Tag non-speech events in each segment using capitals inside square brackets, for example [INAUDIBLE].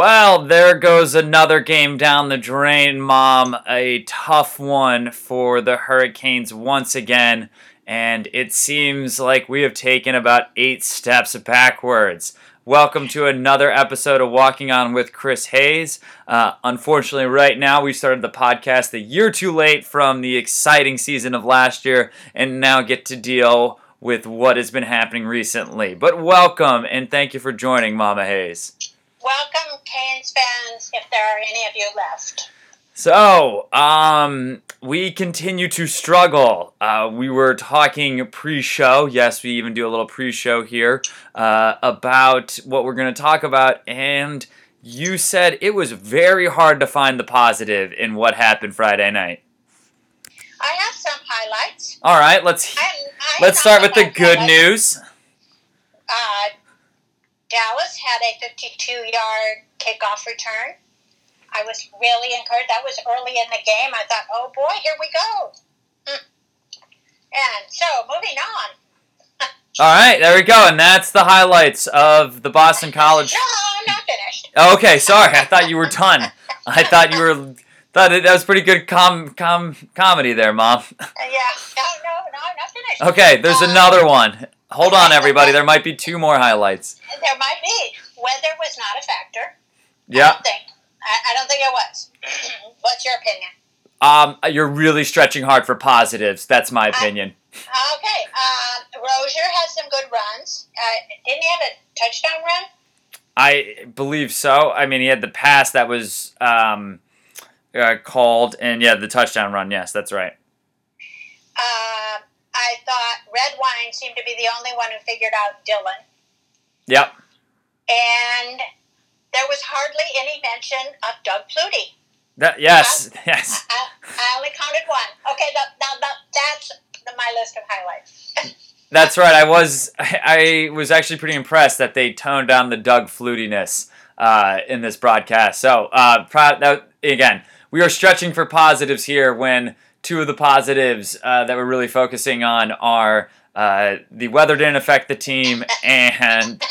Well, there goes another game down the drain, Mom. A tough one for the Hurricanes once again, and it seems like we have taken about eight steps backwards. Welcome to another episode of Walking On with Chris Hayes. Uh, unfortunately, right now we started the podcast a year too late from the exciting season of last year, and now get to deal with what has been happening recently. But welcome, and thank you for joining, Mama Hayes. Welcome, Canes fans, if there are any of you left. So, um, we continue to struggle. Uh, we were talking pre-show. Yes, we even do a little pre-show here uh, about what we're going to talk about, and you said it was very hard to find the positive in what happened Friday night. I have some highlights. All right, let's I, I let's start with the good highlights. news. Dallas had a 52-yard kickoff return. I was really encouraged. That was early in the game. I thought, oh boy, here we go. Hmm. And so, moving on. [LAUGHS] All right, there we go, and that's the highlights of the Boston College. No, I'm not finished. Okay, sorry, I thought you were done. I thought you were. Thought that was pretty good com com comedy there, Mom. Uh, yeah, no, no, no, I'm not finished. Okay, there's Um, another one. Hold on, everybody. There might be two more highlights. There might be. Weather was not a factor. Yeah. I don't think. I, I don't think it was. [CLEARS THROAT] What's your opinion? Um, you're really stretching hard for positives. That's my opinion. Okay. Um, Rosier has some good runs. Uh, didn't he have a touchdown run? I believe so. I mean, he had the pass that was um, uh, called, and yeah, the touchdown run. Yes, that's right. Uh, I thought Redwine seemed to be the only one who figured out Dillon. Yep. And there was hardly any mention of Doug Flutie. That yes, [LAUGHS] yes. I, I only counted one. Okay, that, that, that's my list of highlights. [LAUGHS] That's right. I was I was actually pretty impressed that they toned down the Doug flutiness uh, in this broadcast. So uh, that again, we are stretching for positives here when two of the positives uh, that we're really focusing on are uh, the weather didn't affect the team and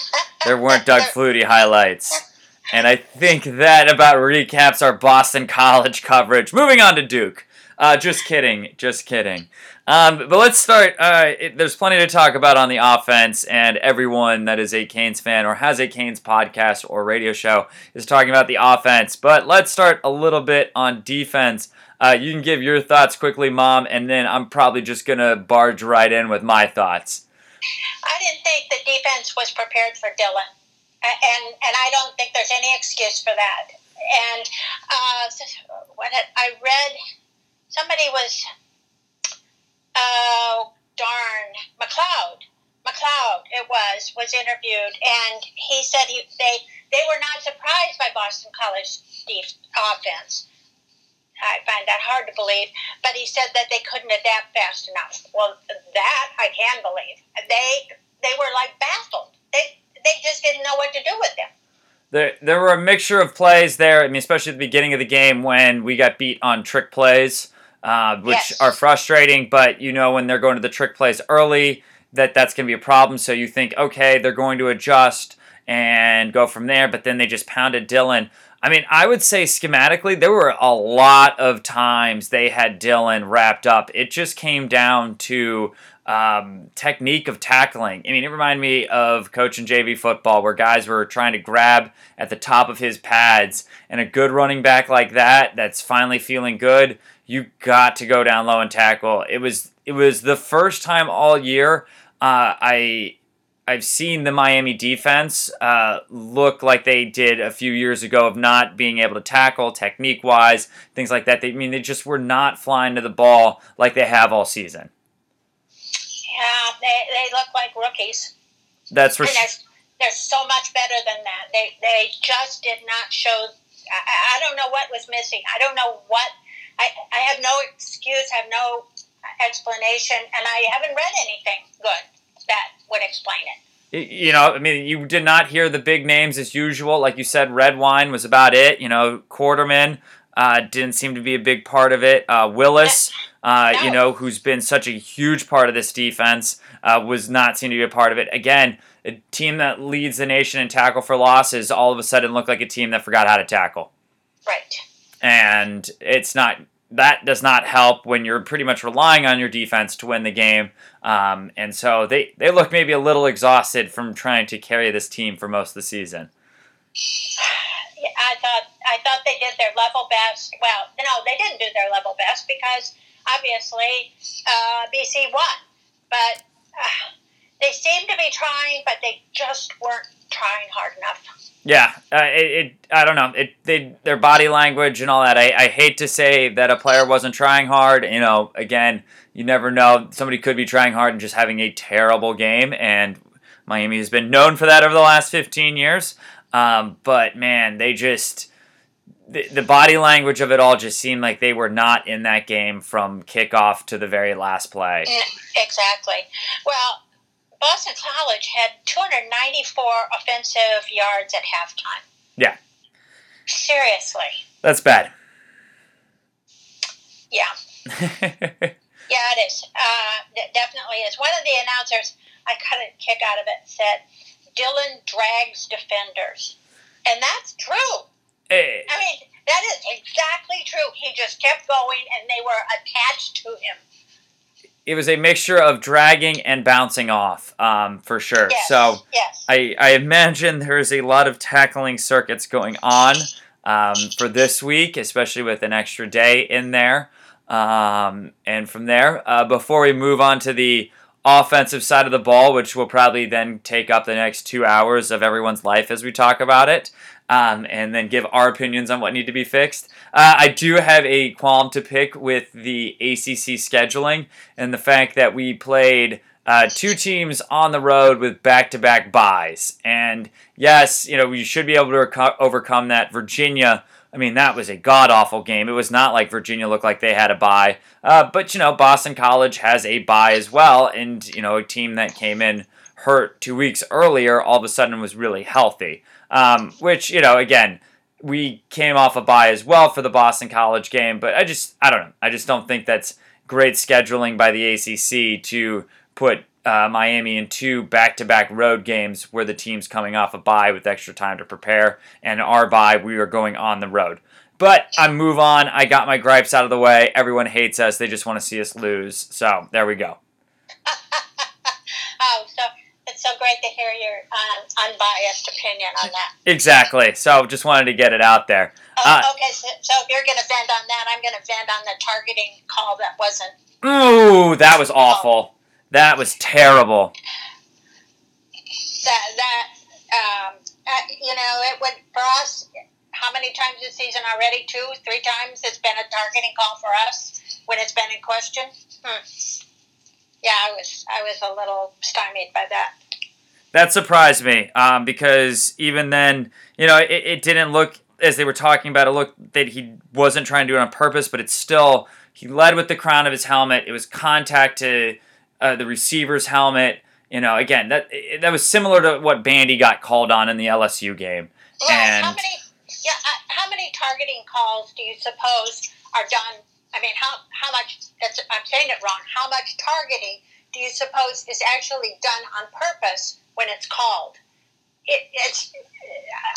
there weren't Doug [LAUGHS] Flutie highlights. And I think that about recaps our Boston College coverage. Moving on to Duke. Uh, just kidding, just kidding. Um, but let's start. Uh, it, there's plenty to talk about on the offense, and everyone that is a Canes fan or has a Canes podcast or radio show is talking about the offense. But let's start a little bit on defense. Uh, you can give your thoughts quickly, Mom, and then I'm probably just gonna barge right in with my thoughts. I didn't think the defense was prepared for Dillon, and and I don't think there's any excuse for that. And uh, what had- I read, somebody was, oh darn, McLeod, McLeod it was was interviewed, and he said he they they were not surprised by Boston College def- offense. I find that hard to believe, but he said that they couldn't adapt fast enough. Well, that I can believe. They they were like baffled. They they just didn't know what to do with them. There, there were a mixture of plays there. I mean, especially at the beginning of the game when we got beat on trick plays, uh, which Yes. are frustrating. But you know, when they're going to the trick plays early, that that's going to be a problem. So you think, okay, they're going to adjust and go from there. But then they just pounded Dillon. I mean, I would say schematically, there were a lot of times they had Dillon wrapped up. It just came down to um, technique of tackling. I mean, it reminded me of coaching JV football where guys were trying to grab at the top of his pads, and a good running back like that, that's finally feeling good, you got to go down low and tackle. It was it was the first time all year uh, I I've seen the Miami defense uh, look like they did a few years ago of not being able to tackle technique wise, things like that. They I mean they just were not flying to the ball like they have all season. Yeah, they, they look like rookies, That's for sure. they're, so much better than that. They they just did not show. I, I- I don't know what was missing. I don't know what. I I have no excuse. Have no explanation, and I haven't read anything good that would explain it. You know, I mean, you did not hear the big names as usual. Like you said, Redwine was about it. You know, Quarterman. uh, didn't seem to be a big part of it. Uh, Willis, uh, you know, who's been such a huge part of this defense, uh, was not seen to be a part of it. Again, a team that leads the nation in tackle for losses all of a sudden looked like a team that forgot how to tackle. Right. And it's not that does not help when you're pretty much relying on your defense to win the game. Um, and so they, they look maybe a little exhausted from trying to carry this team for most of the season. Yeah, I thought I thought they did their level best. Well, no, they didn't do their level best because obviously uh, BC won, but uh, they seemed to be trying, but they just weren't trying hard enough. Yeah, uh, it, it. I don't know. It. They. Their body language and all that. I, I. hate to say that a player wasn't trying hard. You know, again, you never know. Somebody could be trying hard and just having a terrible game. And Miami has been known for that over the last fifteen years. Um, but man, they just. The, the body language of it all just seemed like they were not in that game from kickoff to the very last play. Exactly. Well, Boston College had 294 offensive yards at halftime. Yeah. Seriously. That's bad. Yeah. [LAUGHS] Yeah, it is. Uh, it definitely is. One of the announcers, I got a kick out of it, said, Dillon drags defenders. And that's true. Eh, I mean, that is exactly true. He just kept going and they were attached to him. It was a mixture of dragging and bouncing off, um, for sure. Yes. So. yes. I, I imagine there's a lot of tackling circuits going on um, for this week, especially with an extra day in there. Um, and from there, uh, before we move on to the offensive side of the ball, which will probably then take up the next two hours of everyone's life as we talk about it, um, and then give our opinions on what need to be fixed. Uh, I do have a qualm to pick with the ACC scheduling and the fact that we played uh, two teams on the road with back-to-back byes. And yes, you know we should be able to overcome that. Virginia, I mean, that was a god awful game. It was not like Virginia looked like they had a bye. Uh, but you know, Boston College has a bye as well, and you know, a team that came in hurt two weeks earlier all of a sudden was really healthy. Um, which you know, again. We came off a bye as well for the Boston College game, but I just I don't know. I just don't think that's great scheduling by the ACC to put uh, Miami in two back-to-back road games where the team's coming off a bye with extra time to prepare, and our bye we are going on the road. But I move on. I got my gripes out of the way. Everyone hates us. They just want to see us lose. So there we go. [LAUGHS] oh, so it's so great to hear your um, unbiased opinion on that. Exactly. So just wanted to get it out there. Oh, Uh, okay, so, so if you're going to vent on that, I'm going to vent on the targeting call that wasn't. Ooh, that was awful. That was terrible. That, that um, uh, you know, it would, for us, how many times this season already? Two, three times it's been a targeting call for us when it's been in question? Hmm. Yeah, I was, I was a little stymied by that. That surprised me um, because even then, you know, it, it didn't look as they were talking about it. Looked that he wasn't trying to do it on purpose, but it's still he led with the crown of his helmet. It was contact to uh, the receiver's helmet. You know, again that that was similar to what Bandy got called on in the LSU game. Well, And- how many? Yeah, uh, how many targeting calls do you suppose are done? I mean, how how much? That's, I'm saying it wrong. How much targeting do you suppose is actually done on purpose when it's called? It, it's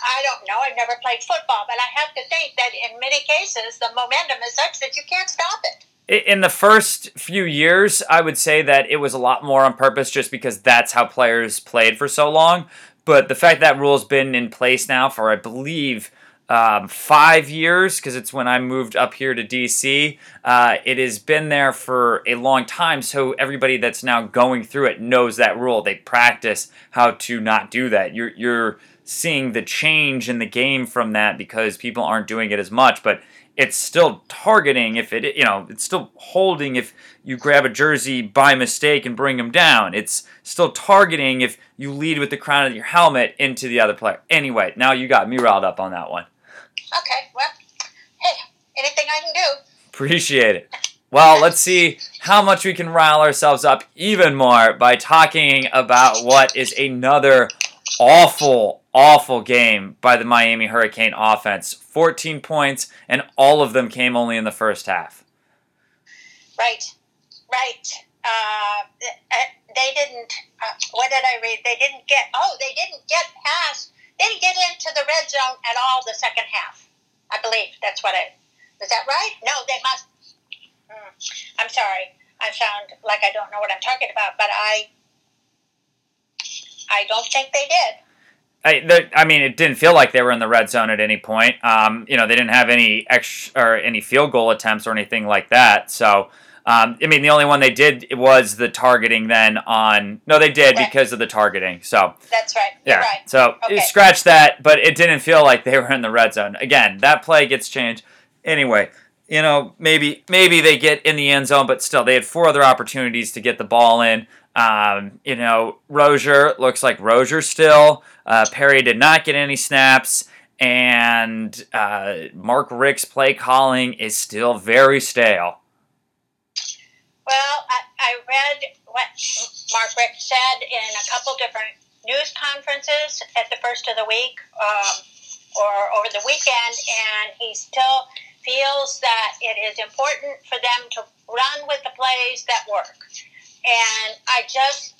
I don't know. I've never played football, but I have to think that in many cases the momentum is such that you can't stop it. In the first few years, I would say that it was a lot more on purpose just because that's how players played for so long. But the fact that rule's been in place now for, I believe, um, five years, because it's when I moved up here to DC, uh, it has been there for a long time. So everybody that's now going through it knows that rule. They practice how to not do that. You're, you're seeing the change in the game from that because people aren't doing it as much. But it's still targeting if it you know it's still holding if you grab a jersey by mistake and bring them down it's still targeting if you lead with the crown of your helmet into the other player anyway now you got me riled up on that one Okay, well, hey, anything I can do. appreciate it well let's see how much we can rile ourselves up even more by talking about what is another awful, awful game by the Miami Hurricane offense. 14 points, and all of them came only in the first half. Right, right. Uh, they didn't. Uh, what did I read? They didn't get. Oh, they didn't get past. Didn't get into the red zone at all the second half. I believe that's what I. Is that right? No, they must. Hmm, I'm sorry. I sound like I don't know what I'm talking about, but I. I don't think they did. I, I mean, it didn't feel like they were in the red zone at any point. Um, you know, they didn't have any extra or any field goal attempts or anything like that. So, um, I mean, the only one they did was the targeting. Then on no, they did right. because of the targeting. So that's right. You're yeah. Right. So okay. scratch that, but it didn't feel like they [LAUGHS] were in the red zone. Again, that play gets changed anyway. You know, maybe maybe they get in the end zone, but still, they had four other opportunities to get the ball in. Um, you know, Rosier looks like Rosier still. Uh, Perry did not get any snaps, and uh, Mark Richt's play calling is still very stale. Well, I, I read what Richt said in a couple different news conferences at the first of the week um, or over the weekend, and he still feels that it is important for them to run with the plays that work and I just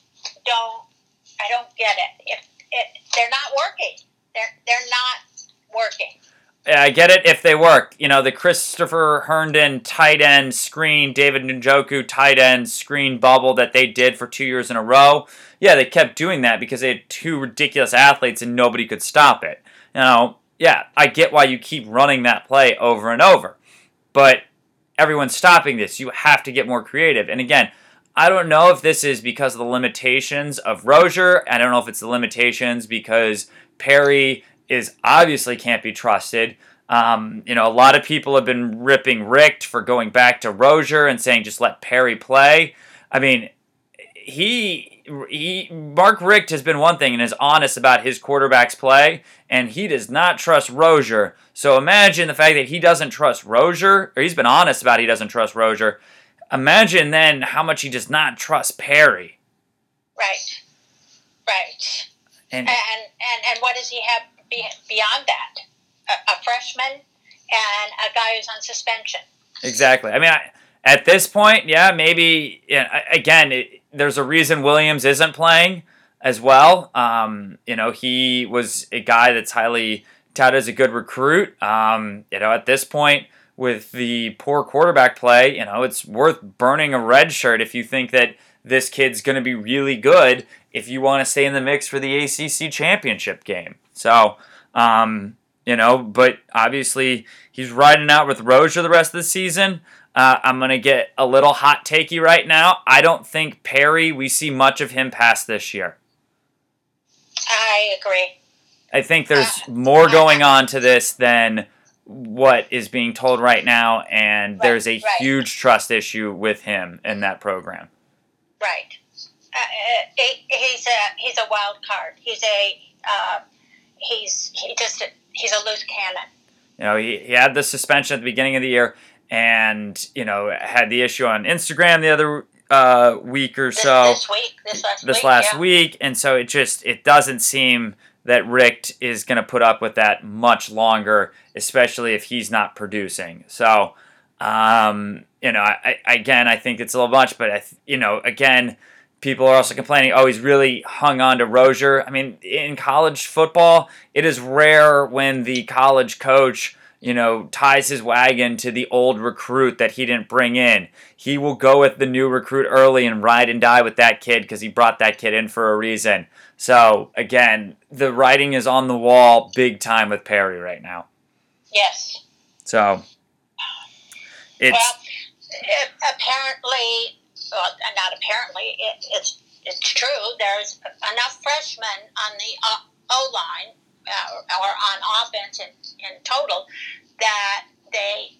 don't I don't get it. If it, they're not working, they're they're not working. I get it if they work. You know, the Christopher Herndon tight end screen, David Njoku tight end screen bubble that they did for two years in a row. Yeah, they kept doing that because they had two ridiculous athletes and nobody could stop it. You know, yeah, I get why you keep running that play over and over. But everyone's stopping this. You have to get more creative. And again, I don't know if this is because of the limitations of Rosier. I don't know if it's the limitations because Perry is obviously can't be trusted. Um, you know, a lot of people have been ripping Richt for going back to Rosier and saying just let Perry play. I mean, he he Mark Richt has been one thing and is honest about his quarterback's play, and he does not trust Rosier. So imagine the fact that he doesn't trust Rosier, or he's been honest about he doesn't trust Rosier. Imagine then how much he does not trust Perry. Right. Right. And and and, and what does he have beyond that? A, a freshman and a guy who's on suspension. Exactly. I mean, I, at this point, yeah, maybe. Again, it, there's a reason Williams isn't playing as well. Um, you know, he was a guy that's highly touted as a good recruit. Um, you know, at this point, with the poor quarterback play, you know, it's worth burning a red shirt if you think that this kid's going to be really good if you want to stay in the mix for the ACC championship game. So, um, you know, but obviously he's riding out with Rosier the rest of the season. Uh, I'm going to get a little hot takey right now. I don't think Perry, we see much of him past this year. I agree. I think there's uh, more going on to this than what is being told right now, and right, there's a right. huge trust issue with him in that program. Right. Uh, uh he's a he's a wild card. He's a uh, he's he just he's a loose cannon. You know, he, he had the suspension at the beginning of the year, and you know had the issue on Instagram the other uh, week or so. This, this week, this last this week, last yeah. week, and so it just it doesn't seem that Richt is going to put up with that much longer, especially if he's not producing. So, um, you know, I, I, again, I think it's a little much, but I, you know, again, people are also complaining, oh, he's really hung on to Rosier. I mean, in college football, it is rare when the college coach you know, ties his wagon to the old recruit that he didn't bring in. He will go with the new recruit early and ride and die with that kid because he brought that kid in for a reason. So, again, the writing is on the wall big time with Perry right now. Yes. So, it's. Well, apparently, well, not apparently, it, it's, it's true. There's enough freshmen on the O line uh, or on offense in, in total that they,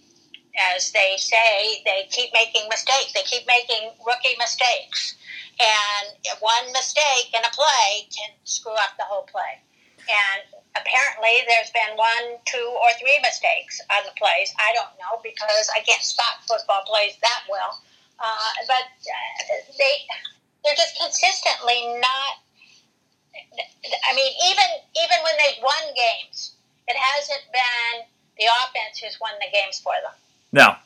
as they say, they keep making mistakes. They keep making rookie mistakes. And one mistake in a play can screw up the whole play. And apparently there's been one, two, or three mistakes on the plays. I don't know because I can't spot football plays that well. Uh, but uh, they they're just consistently not I mean, even even when they've won games, it hasn't been the offense who's won the games for them. No.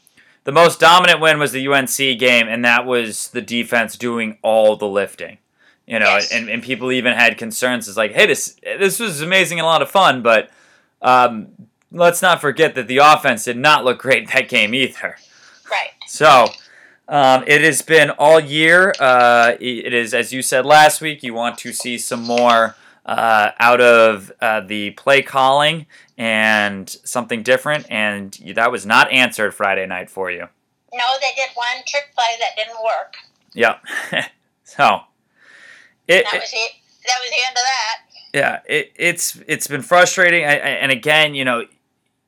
The most dominant win was the UNC game, and that was the defense doing all the lifting. You know, Yes. and, and people even had concerns. It's like, hey, this this was amazing and a lot of fun, but um, let's not forget that the offense did not look great that game either. Right. So um, it has been all year. Uh, it is, as you said last week, you want to see some more uh, out of uh, the play calling and something different, and that was not answered Friday night for you. No, they did one trick play that didn't work. Yep. [LAUGHS] so it, That was it. That was the end of that. yeah, it, it's it's been frustrating. I, I, and again, you know,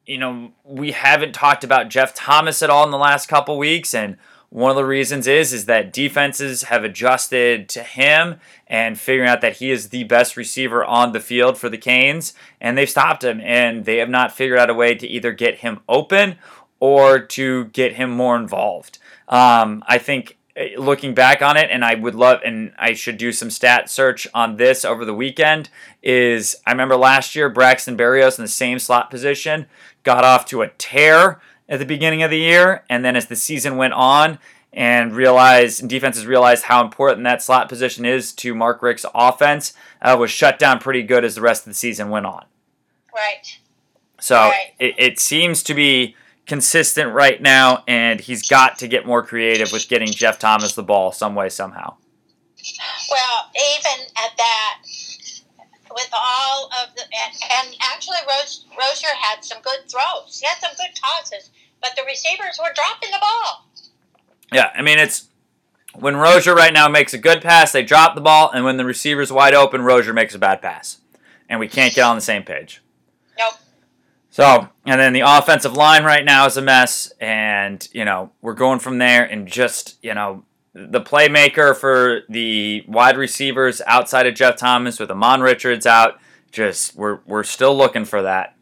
you know, we haven't talked about Jeff Thomas at all in the last couple weeks, and one of the reasons is is that defenses have adjusted to him and figuring out that he is the best receiver on the field for the Canes, and they've stopped him, and they have not figured out a way to either get him open or to get him more involved. Um, I think eh, looking back on it, and I would love, and I should do some stat search on this over the weekend. Is I remember last year Braxton Berrios in the same slot position got off to a tear at the beginning of the year, and then as the season went on, and realized and defenses realized how important that slot position is to Mark Richt's offense, uh, was shut down pretty good as the rest of the season went on. Right. So Right. it, it seems to be consistent right now, and he's got to get more creative with getting Jeff Thomas the ball some way, somehow. Well, even at that, with all of the and, and actually Rose, Rosier had some good throws. He had some good tosses, but the receivers were dropping the ball. Yeah, I mean, it's when Rosier right now makes a good pass, they drop the ball, and when the receiver's wide open, Rosier makes a bad pass. And we can't get on the same page. Nope. So, and then the offensive line right now is a mess, and, you know, we're going from there, and just, you know, the playmaker for the wide receivers outside of Jeff Thomas with Ahmmon Richards out, just, we're, we're still looking for that.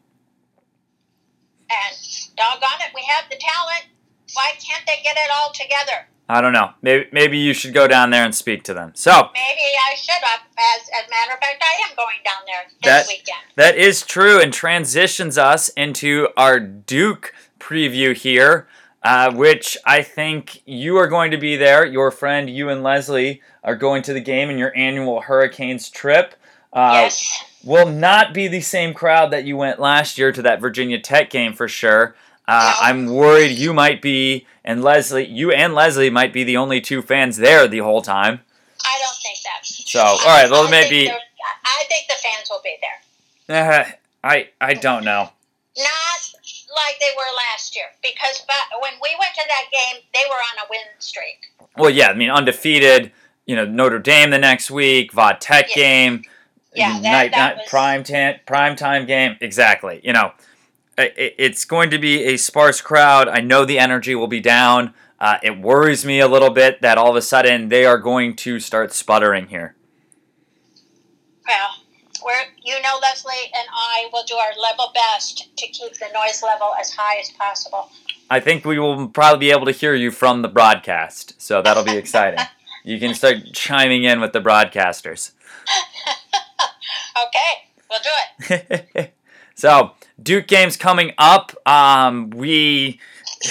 And doggone it, we have the talent. Why can't they get it all together? I don't know. Maybe, maybe you should go down there and speak to them. So, Maybe I should have. As, as a matter of fact, I am going down there this That- weekend. That is true and transitions us into our Duke preview here, uh, which I think you are going to be there. Your friend, you and Leslie, are going to the game in your annual Hurricanes trip. Uh, yes. Will not be the same crowd that you went last year to that Virginia Tech game for sure. Uh, I'm worried you might be, and Leslie, you and Leslie might be the only two fans there the whole time. I don't think that. So, all right, well, I maybe. think I think the fans will be there. Uh, I I don't know. Not like they were last year, because but when we went to that game, they were on a win streak. Well, yeah, I mean undefeated. You know Notre Dame the next week, Vod Tech Yeah. game, Yeah, that- night, that night was- prime time prime time game. Exactly. You know, i- i- it's going to be a sparse crowd. I know the energy will be down. Uh, it worries me a little bit that all of a sudden they are going to start sputtering here. Well, we're you know Leslie and I will do our level best to keep the noise level as high as possible. I think we will probably be able to hear you from the broadcast, so that'll be exciting. [LAUGHS] you can start chiming in with the broadcasters. [LAUGHS] Okay, we'll do it. [LAUGHS] so Duke games coming up. Um, we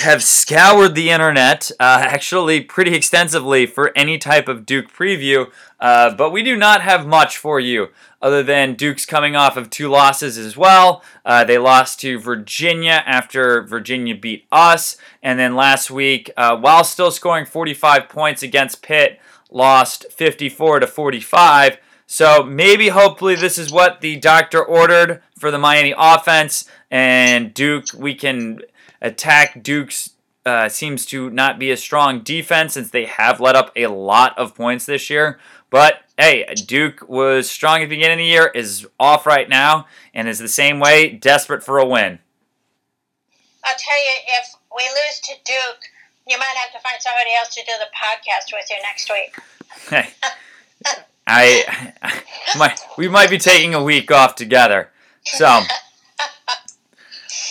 have scoured the internet uh, actually pretty extensively for any type of Duke preview, uh, but we do not have much for you other than Duke's coming off of two losses as well. Uh, they lost to Virginia after Virginia beat us, and then last week, uh, while still scoring 45 points against Pitt, lost 54 to 45. So maybe, hopefully, this is what the doctor ordered for the Miami offense, and Duke. We can attack Duke's. Uh, seems to not be a strong defense since they have let up a lot of points this year. But hey, Duke was strong at the beginning of the year, is off right now, and is the same way, desperate for a win. I'll tell you, if we lose to Duke, you might have to find somebody else to do the podcast with you next week. Hey, [LAUGHS] I, I [LAUGHS] might, we might be taking a week off together. So, [LAUGHS]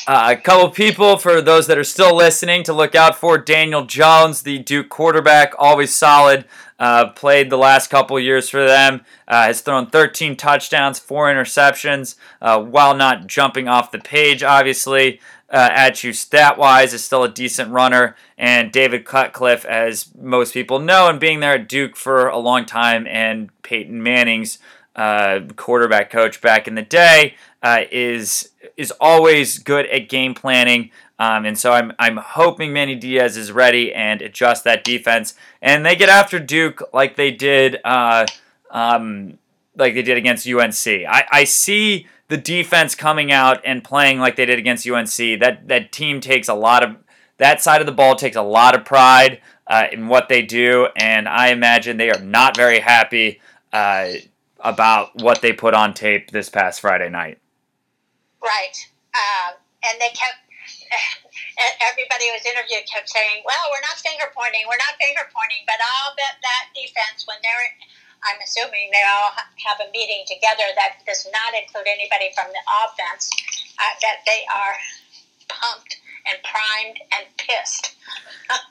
Uh, a couple people for those that are still listening to look out for Daniel Jones, the Duke quarterback, always solid. Uh, played the last couple years for them. Uh, has thrown 13 touchdowns, four interceptions, uh, while not jumping off the page, obviously. Uh, at you stat wise is still a decent runner, and David Cutcliffe, as most people know, and being there at Duke for a long time, and Peyton Manning's uh, quarterback coach back in the day, uh, is is always good at game planning. Um, and so I'm, I'm hoping Manny Diaz is ready and adjust that defense. And they get after Duke like they did uh, um, like they did against UNC. I, I see the defense coming out and playing like they did against UNC. That that team takes a lot of that side of the ball takes a lot of pride uh, in what they do, and I imagine they are not very happy uh, about what they put on tape this past Friday night. Right. Um, and they kept, everybody who was interviewed kept saying, well, we're not finger pointing, we're not finger pointing, but I'll bet that defense, when they're, I'm assuming they all have a meeting together that does not include anybody from the offense, uh, that they are pumped and primed and pissed.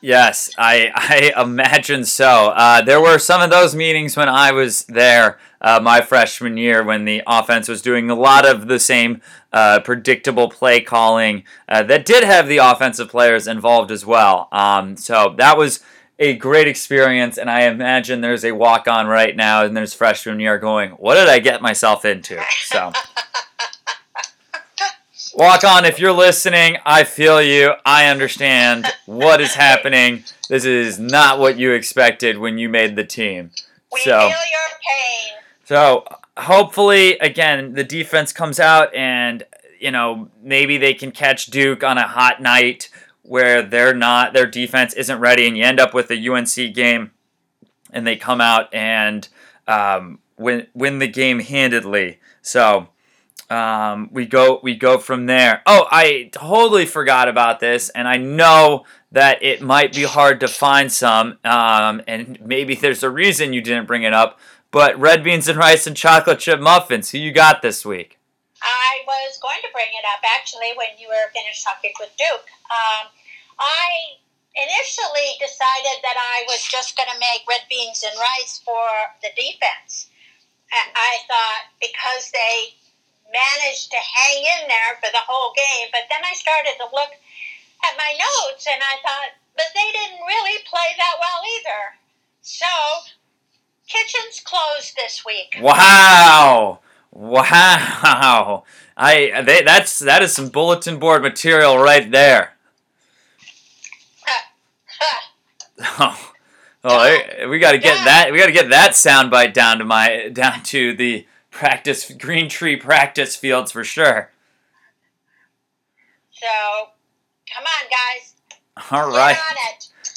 yes, I, I imagine so. Uh, there were some of those meetings when I was there uh, my freshman year when the offense was doing a lot of the same uh, predictable play calling uh, that did have the offensive players involved as well. Um, so that was a great experience, and I imagine there's a walk on right now, and there's freshman year going, What did I get myself into? So. [LAUGHS] Walk on, if you're listening, I feel you. I understand what is happening. This is not what you expected when you made the team. We so, feel your pain. So hopefully, again, the defense comes out and you know maybe they can catch Duke on a hot night where they're not their defense isn't ready, and you end up with a UNC game, and they come out and um, win win the game handedly. So um, we go we go from there. Oh, I totally forgot about this, and I know that it might be hard to find some, um, and maybe there's a reason you didn't bring it up. But red beans and rice and chocolate chip muffins. Who you got this week? I was going to bring it up actually when you were finished talking with Duke. Um, I initially decided that I was just going to make red beans and rice for the defense. I thought because they managed to hang in there for the whole game. But then I started to look at my notes and I thought, but they didn't really play that well either. So, kitchen's closed this week. Wow. Wow. I they, that's that is some bulletin board material right there. [LAUGHS] [LAUGHS] oh, oh we got to get yeah. that we got to get that soundbite down to my down to the practice Greentree practice fields for sure. So, come on, guys. All right.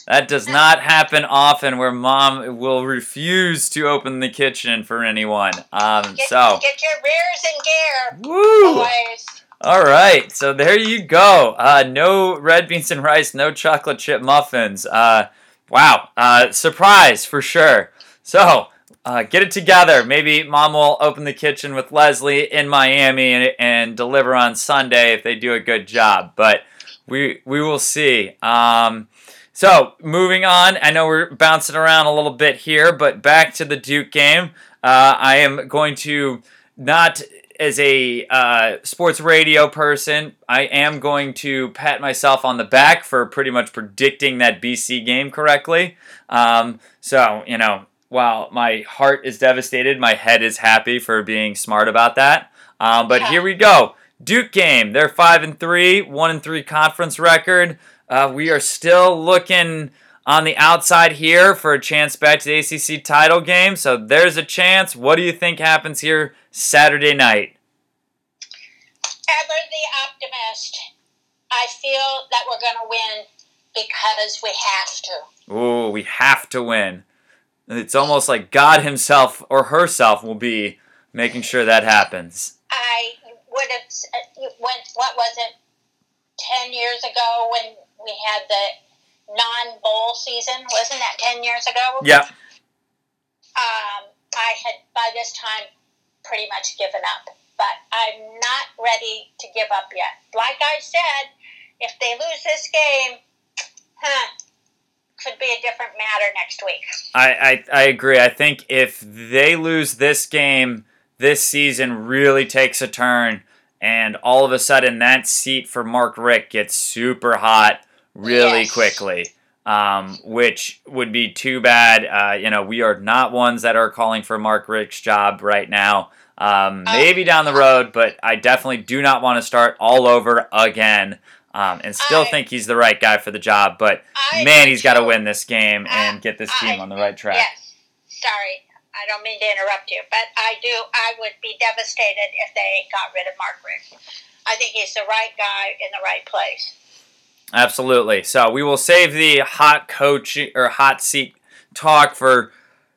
That does not happen often where mom will refuse to open the kitchen for anyone. Um, get, so get your rears in gear, Woo! boys. All right, so there you go. Uh, no red beans and rice, no chocolate chip muffins. Uh, wow, uh, surprise for sure. So uh, get it together. Maybe mom will open the kitchen with Leslie in Miami and, and deliver on Sunday if they do a good job. But we we will see. Um, so moving on, I know we're bouncing around a little bit here, but back to the Duke game. Uh, I am going to not as a uh, sports radio person, I am going to pat myself on the back for pretty much predicting that BC game correctly. Um, so you know, while my heart is devastated, my head is happy for being smart about that. Um, but yeah. here we go. Duke game. They're five and three, one and three conference record. Uh, we are still looking on the outside here for a chance back to the ACC title game. So there's a chance. What do you think happens here Saturday night? Ever the optimist. I feel that we're going to win because we have to. Ooh, we have to win. It's almost like God Himself or herself will be making sure that happens. I would have uh, went. What was it? Ten years ago when we had the non-bowl season, wasn't that ten years ago? Yeah. Um, I had by this time pretty much given up. but I'm not ready to give up yet. Like I said, if they lose this game, huh, could be a different matter next week. I, I, I agree. I think if they lose this game, this season really takes a turn, and all of a sudden that seat for Mark Richt gets super hot really Yes. quickly. Um, which would be too bad. Uh, you know, we are not ones that are calling for Mark Richt's job right now. Um, Oh. maybe down the road, but I definitely do not want to start all over again. Um, and still I- think he's the right guy for the job, but I man, he's got to win this game and I- get this I- team on the right track. Yes. Sorry, I don't mean to interrupt you, but I do. I would be devastated if they got rid of Mark Richt. I think he's the right guy in the right place. Absolutely. So we will save the hot coach or hot seat talk for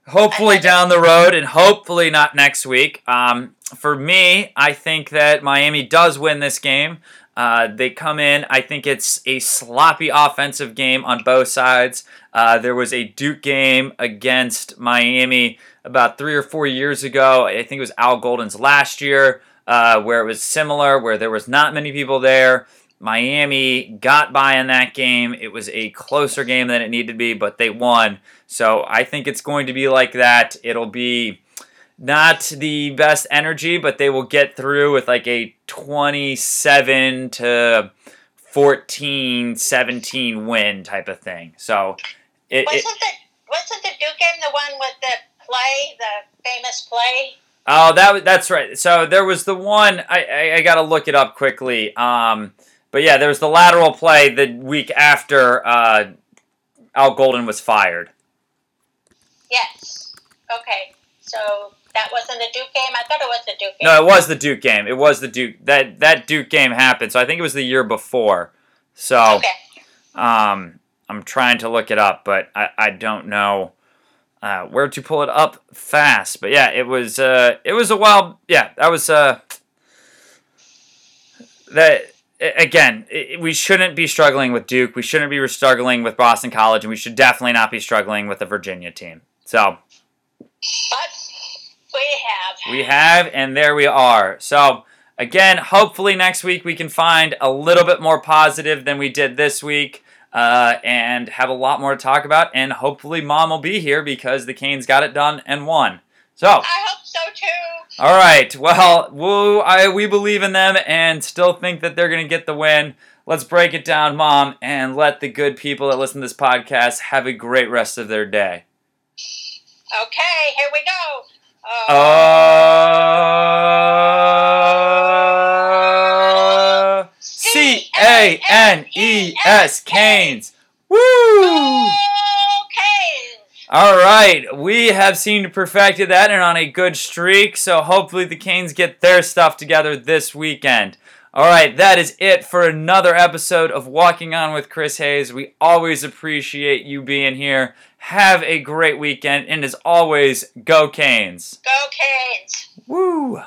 hopefully down the road and hopefully not next week. Um, for me, I think that Miami does win this game. Uh, they come in. I think it's a sloppy offensive game on both sides. Uh, there was a Duke game against Miami about three or four years ago. I think it was Al Golden's last year, uh, where it was similar, where there was not many people there. Miami got by in that game. It was a closer game than it needed to be, but they won. So I think it's going to be like that. It'll be not the best energy, but they will get through with like a 27 to 14, 17 win type of thing. So it, it Wasn't the wasn't the Duke game the one with the play, the famous play? Oh, that was that's right. So there was the one I I, I got to look it up quickly. Um, but yeah, there was the lateral play the week after uh, Al Golden was fired. Yes. Okay. So that wasn't the Duke game. I thought it was the Duke game. No, it was the Duke game. It was the Duke that that Duke game happened. So I think it was the year before. So Okay. um, I'm trying to look it up, but I, I don't know uh, where to pull it up fast. But yeah, it was uh, it was a wild. Yeah, that was uh, that again. we shouldn't be struggling with Duke. We shouldn't be struggling with Boston College, and we should definitely not be struggling with the Virginia team. So But we have. we have, and there we are. So, again, hopefully next week we can find a little bit more positive than we did this week uh, and have a lot more to talk about. And hopefully, mom will be here because the Canes got it done and won. So, I hope so too. all right. Well, woo, I, we believe in them and still think that they're going to get the win. Let's break it down, mom, and let the good people that listen to this podcast have a great rest of their day. Okay, here we go. Uh, C A N E S Canes. Woo! Okay. All right, we have seemed to perfected that and on a good streak. So hopefully the Canes get their stuff together this weekend. All right, that is it for another episode of Walking On with Chris Hayes. We always appreciate you being here. Have a great weekend, and as always, go Canes! Go Canes! Woo!